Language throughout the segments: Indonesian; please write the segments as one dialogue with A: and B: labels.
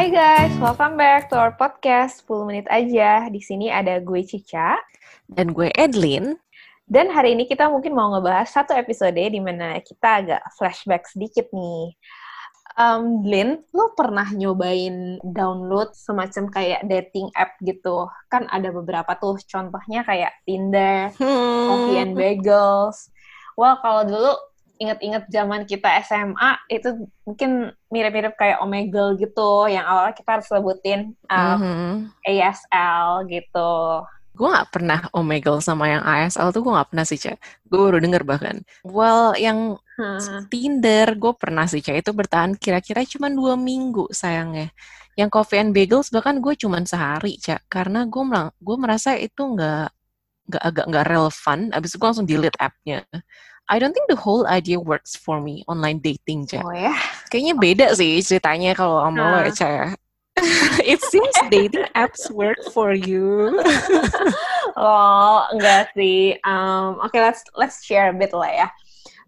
A: Hai guys, welcome back to our podcast 10 menit aja. Di sini ada gue Cica.
B: Dan gue Edlin.
A: Dan hari ini kita mungkin mau ngebahas satu episode di mana kita agak flashback sedikit nih. Um, Lin, lo pernah nyobain download semacam kayak dating app gitu? Kan ada beberapa tuh, contohnya kayak Tinder,
B: Hmm.
A: Coffee and Bagels. Well, kalau dulu inget-inget zaman kita SMA, itu mungkin mirip-mirip kayak Omegle gitu, yang awalnya kita harus sebutin um,
B: Mhm.
A: ASL gitu.
B: Gue gak pernah Omegle sama yang ASL tuh gue gak pernah sih, Cak. Gue baru denger bahkan. Well, yang
A: Hmm.
B: Tinder gue pernah sih, Cak. Itu bertahan kira-kira cuma dua minggu sayangnya. Yang Coffee and Bagels bahkan gue cuma sehari, Cak. Karena gue gue merasa itu nggak nggak agak nggak relevan. Abis itu gue langsung delete app-nya. I don't think the whole idea works for me online dating, Cak.
A: Oh ya?
B: Kayaknya beda sih ceritanya kalau sama lo
A: Ah.
B: ya. It seems dating apps work for you.
A: Oh, enggak sih. Um, Oke, let's let's share a bit lah ya.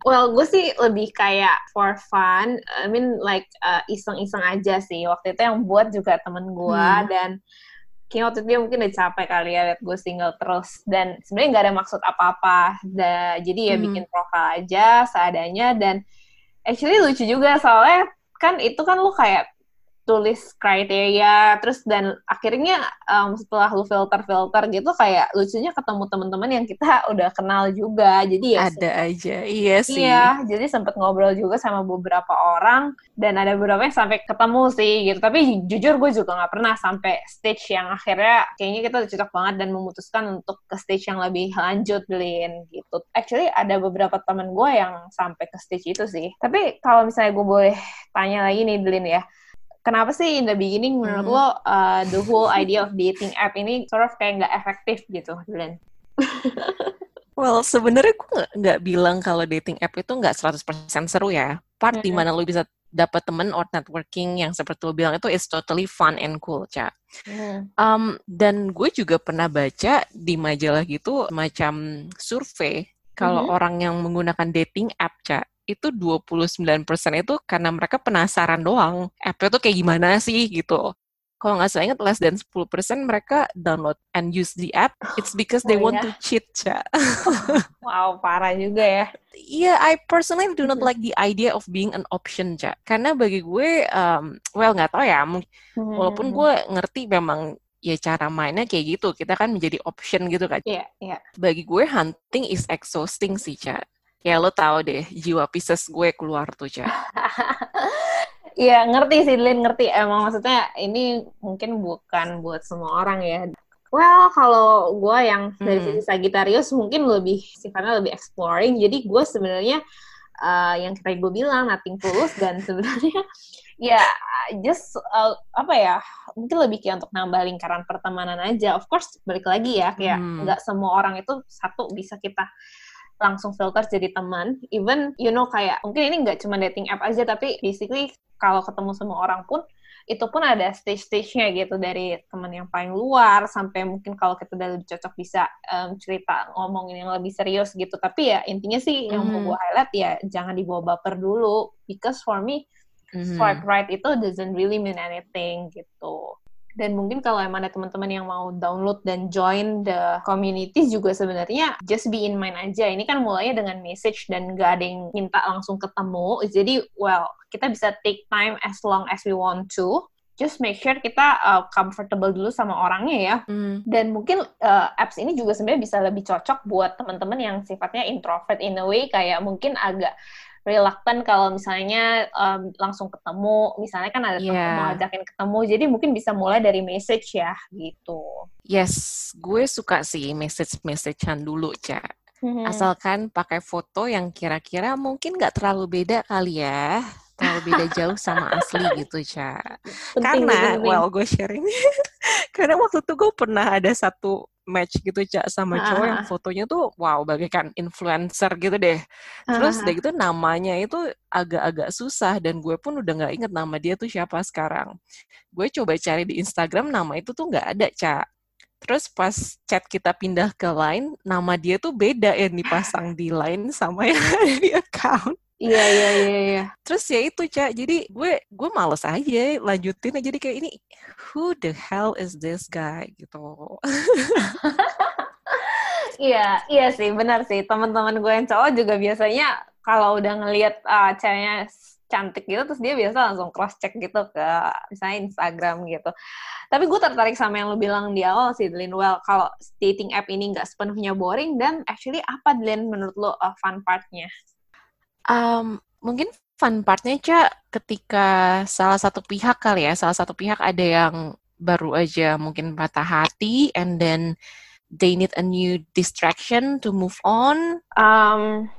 A: Well, gue sih lebih kayak for fun. I mean, like uh, iseng-iseng aja sih. Waktu itu yang buat juga temen gue
B: Hmm.
A: dan kayaknya waktu itu dia mungkin udah capek kali ya liat gue single terus dan sebenarnya nggak ada maksud apa-apa. Jadi ya
B: Hmm.
A: bikin profile aja seadanya dan actually lucu juga soalnya kan itu kan lu kayak tulis kriteria terus dan akhirnya um, setelah lu filter-filter gitu kayak lucunya ketemu teman-teman yang kita udah kenal juga jadi ya
B: Ada aja, iya sih.
A: Iya, jadi sempet ngobrol juga sama beberapa orang dan ada beberapa yang sampai ketemu sih gitu. Tapi jujur gue juga nggak pernah sampai stage yang akhirnya kayaknya kita udah cocok banget dan memutuskan untuk ke stage yang lebih lanjut, Lin gitu. Actually ada beberapa temen gue yang sampai ke stage itu sih. Tapi kalau misalnya gue boleh tanya lagi nih, Lin ya. Kenapa sih in the beginning menurut
B: Hmm.
A: lo uh, the whole idea of dating app ini sort of kayak nggak efektif gitu, Lin?
B: Well, sebenarnya gue nggak- bilang kalau dating app itu nggak 100% seru ya. Part di
A: Mm-mm.
B: mana lu bisa dapat temen or networking yang seperti lu bilang itu is totally fun and cool, Ca. Um, dan gue juga pernah baca di majalah gitu macam survei kalau
A: Mhm.
B: orang yang menggunakan dating app, Ca, itu 29% itu karena mereka penasaran doang. App-nya tuh kayak gimana sih gitu. Kalau nggak salah ingat less than 10% mereka download and use the app, it's because they
A: Oh,
B: want
A: ya?
B: to cheat, Ca.
A: Wow, parah juga ya.
B: Iya, I personally do not like the idea of being an option, Ca. Karena bagi gue, um, well nggak tahu ya, walaupun
A: Hmm.
B: gue ngerti memang ya cara mainnya kayak gitu, kita kan menjadi option gitu kan.
A: Iya, iya.
B: Bagi gue hunting is exhausting sih, Ca. Ya lo tahu deh, jiwa Pisces gue keluar tuh, Ca.
A: Iya, ngerti sih, Lin, ngerti. Emang maksudnya ini mungkin bukan buat semua orang ya. Well, kalau gue yang dari
B: Hmm.
A: sisi Sagittarius mungkin lebih sifatnya lebih exploring. Jadi gue sebenarnya uh, yang kayak gue bilang nothing tulus dan sebenarnya ya just uh, apa ya mungkin lebih kayak untuk nambah lingkaran pertemanan aja. Of course balik lagi ya kayak
B: Hmm.
A: nggak semua orang itu satu bisa kita langsung filter jadi teman. Even you know kayak mungkin ini nggak cuma dating app aja tapi basically kalau ketemu sama orang pun itu pun ada stage-stage-nya gitu dari teman yang paling luar sampai mungkin kalau kita udah lebih cocok bisa em, cerita ngomongin yang lebih serius gitu. Tapi ya intinya sih yang mau
B: Mhm.
A: gue highlight ya jangan dibawa baper dulu because for me
B: Mhm.
A: swipe right itu doesn't really mean anything gitu. Dan mungkin kalau emang ada teman-teman yang mau download dan join the community juga sebenarnya just be in mind aja. Ini kan mulainya dengan message dan gak ada yang minta langsung ketemu. Jadi, well, kita bisa take time as long as we want to. Just make sure kita uh, comfortable dulu sama orangnya ya.
B: Hmm.
A: Dan mungkin uh, apps ini juga sebenarnya bisa lebih cocok buat teman-teman yang sifatnya introvert in a way kayak mungkin agak reluctant kalau misalnya um, langsung ketemu, misalnya kan ada teman
B: Iya.
A: mau ajakin ketemu, jadi mungkin bisa mulai dari message ya gitu.
B: Yes, gue suka sih message-messagean dulu, Ca.
A: Hmm.
B: Asalkan pakai foto yang kira-kira mungkin nggak terlalu beda kali ya. Terlalu beda jauh sama asli gitu, Ca.
A: Penting,
B: Karena,
A: penting.
B: well, gue sharing. Karena waktu itu gue pernah ada satu match gitu, Ca, sama cowok yang
A: Ah.
B: fotonya tuh, wow, bagaikan influencer gitu deh. Terus
A: Ah.
B: udah gitu namanya itu agak-agak susah dan gue pun udah nggak inget nama dia tuh siapa sekarang. Gue coba cari di Instagram nama itu tuh nggak ada, Ca. Terus pas chat kita pindah ke Line, nama dia tuh beda yang dipasang di Line sama yang ada di account.
A: Iya iya iya iya.
B: Terus ya itu Cak, jadi gue gue males aja lanjutin aja jadi kayak ini who the hell is this guy gitu.
A: iya iya sih benar sih teman-teman gue yang cowok juga biasanya kalau udah ngelihat uh, ceweknya cantik gitu terus dia biasa langsung cross check gitu ke misalnya Instagram gitu. Tapi gue tertarik sama yang lo bilang di awal sih, Delin. Well, kalau dating app ini nggak sepenuhnya boring, dan actually apa, Delin, menurut lo uh, fun partnya?
B: Um, mungkin fun partnya, Cak, ketika salah satu pihak kali ya, salah satu pihak ada yang baru aja mungkin patah hati, and then they need a new distraction to move on.
A: Um,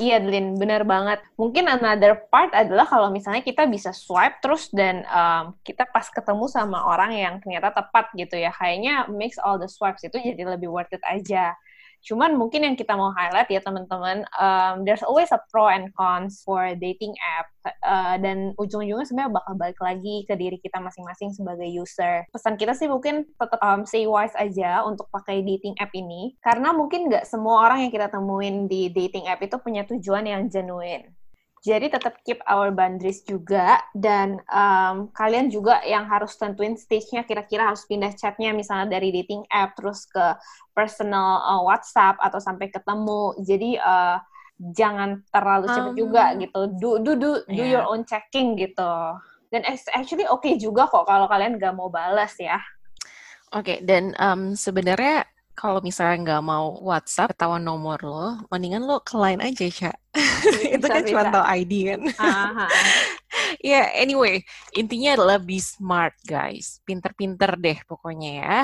A: Iya, Lin, benar banget. Mungkin another part adalah kalau misalnya kita bisa swipe terus dan um, kita pas ketemu sama orang yang ternyata tepat gitu ya, kayaknya makes all the swipes itu jadi lebih worth it aja. Cuman mungkin yang kita mau highlight ya teman-teman, um, there's always a pro and cons for dating app. Uh, dan ujung-ujungnya sebenarnya bakal balik lagi ke diri kita masing-masing sebagai user. Pesan kita sih mungkin tetap um, stay wise aja untuk pakai dating app ini. Karena mungkin nggak semua orang yang kita temuin di dating app itu punya tujuan yang genuine. Jadi tetap keep our boundaries juga dan um, kalian juga yang harus tentuin stage-nya kira-kira harus pindah chatnya misalnya dari dating app terus ke personal uh, WhatsApp atau sampai ketemu. Jadi uh, jangan terlalu cepat um, juga gitu. Do do do do yeah. your own checking gitu. Dan actually oke okay juga kok kalau kalian nggak mau balas ya.
B: Oke, okay, dan um, sebenarnya kalau misalnya nggak mau WhatsApp ketahuan nomor lo, mendingan lo ke line aja, Cak. itu kan cuma tau ID kan. Ya, yeah, anyway, intinya adalah be smart, guys. Pinter-pinter deh pokoknya ya.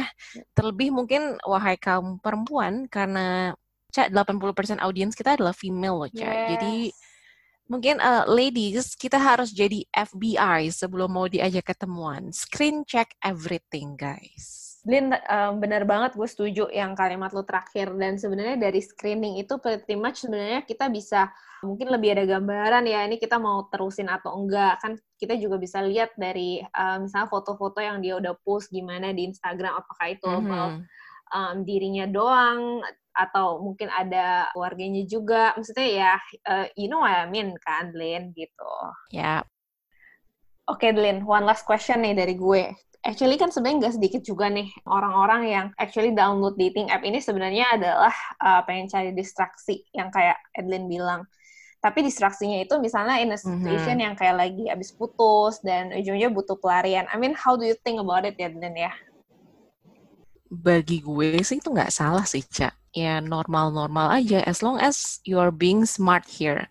B: Terlebih mungkin, wahai kaum perempuan, karena Cak, 80% audiens kita adalah female loh, Cak. Yes. Jadi, mungkin uh, ladies, kita harus jadi FBI sebelum mau diajak ketemuan. Screen check everything, guys.
A: Lin, um, benar banget gue setuju yang kalimat lo terakhir. Dan sebenarnya dari screening itu pretty much sebenarnya kita bisa mungkin lebih ada gambaran ya ini kita mau terusin atau enggak. Kan kita juga bisa lihat dari uh, misalnya foto-foto yang dia udah post gimana di Instagram apakah itu mm -hmm. um, dirinya doang atau mungkin ada keluarganya juga. Maksudnya ya uh, you know what I mean kan, Lin gitu.
B: Ya. Yeah.
A: Oke, okay, Lin, one last question nih dari gue actually kan sebenarnya nggak sedikit juga nih orang-orang yang actually download dating app ini sebenarnya adalah uh, pengen cari distraksi yang kayak Edlin bilang. Tapi distraksinya itu misalnya in a mhm. situation mm-hmm. yang kayak lagi abis putus dan ujungnya butuh pelarian. I mean, how do you think about it, Edlin ya?
B: Bagi gue sih itu nggak salah sih, Cak. Ya normal-normal aja, as long as you are being smart here.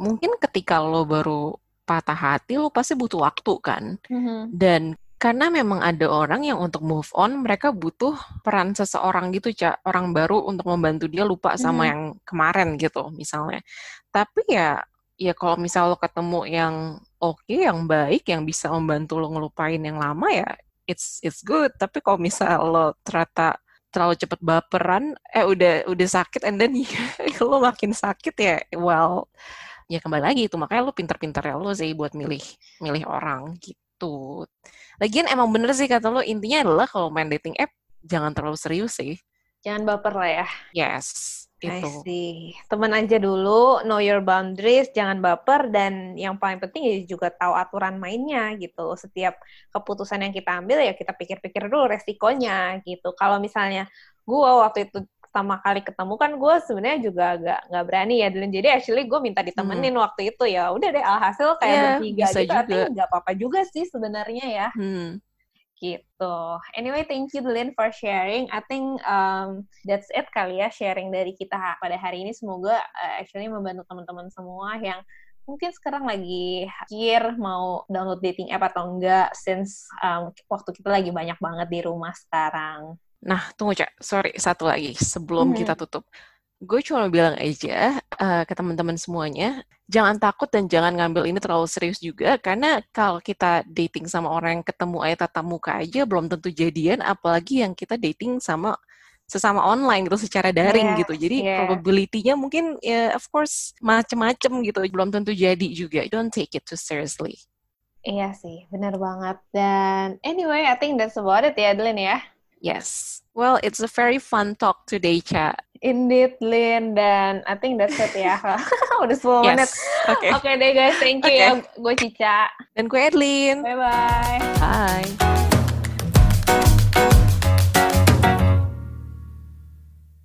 B: Mungkin ketika lo baru patah hati, lo pasti butuh waktu kan. Mm-hmm. Dan karena memang ada orang yang untuk move on, mereka butuh peran seseorang gitu, Cak. Orang baru untuk membantu dia lupa sama hmm. yang kemarin gitu, misalnya. Tapi ya, ya kalau misal lo ketemu yang oke, okay, yang baik, yang bisa membantu lo ngelupain yang lama ya, it's it's good. Tapi kalau misal lo ternyata terlalu cepet baperan, eh udah udah sakit, and then lo makin sakit ya, well, ya kembali lagi itu makanya lo pinter-pinter ya lo sih buat milih milih orang gitu gitu. Lagian emang bener sih kata lo, intinya adalah kalau main dating app, jangan terlalu serius sih.
A: Jangan baper lah ya.
B: Yes,
A: itu. I Temen aja dulu, know your boundaries, jangan baper, dan yang paling penting ya juga tahu aturan mainnya gitu. Setiap keputusan yang kita ambil ya kita pikir-pikir dulu resikonya gitu. Kalau misalnya gue waktu itu pertama kali ketemu kan gue sebenarnya juga agak nggak berani ya dan jadi actually gue minta ditemenin hmm. waktu itu ya udah deh alhasil kayak yeah, bertiga gitu juga. tapi nggak apa-apa juga sih sebenarnya ya hmm. gitu anyway thank you Delin for sharing I think um, that's it kali ya sharing dari kita pada hari ini semoga uh, actually membantu teman-teman semua yang mungkin sekarang lagi pikir mau download dating app atau enggak since um, waktu kita lagi banyak banget di rumah sekarang.
B: Nah, tunggu Cak, sorry, satu lagi sebelum hmm. kita tutup. Gue cuma bilang aja uh, ke teman-teman semuanya, jangan takut dan jangan ngambil ini terlalu serius juga, karena kalau kita dating sama orang yang ketemu aja tatap muka aja, belum tentu jadian, apalagi yang kita dating sama sesama online gitu secara daring yeah, gitu. Jadi yeah. probability-nya mungkin ya of course macem-macem gitu, belum tentu jadi juga. Don't take it too seriously.
A: Iya sih, benar banget. Dan anyway, I think that's about it ya, Adeline ya.
B: Yes. Well, it's a very fun talk today, Cha.
A: Indeed, Lin. Dan I think that's it ya. Udah 10 menit.
B: Oke.
A: Oke deh guys, thank you
B: Oke.
A: ya. Gue Cica.
B: Dan gue Edlin.
A: Bye-bye.
B: Bye.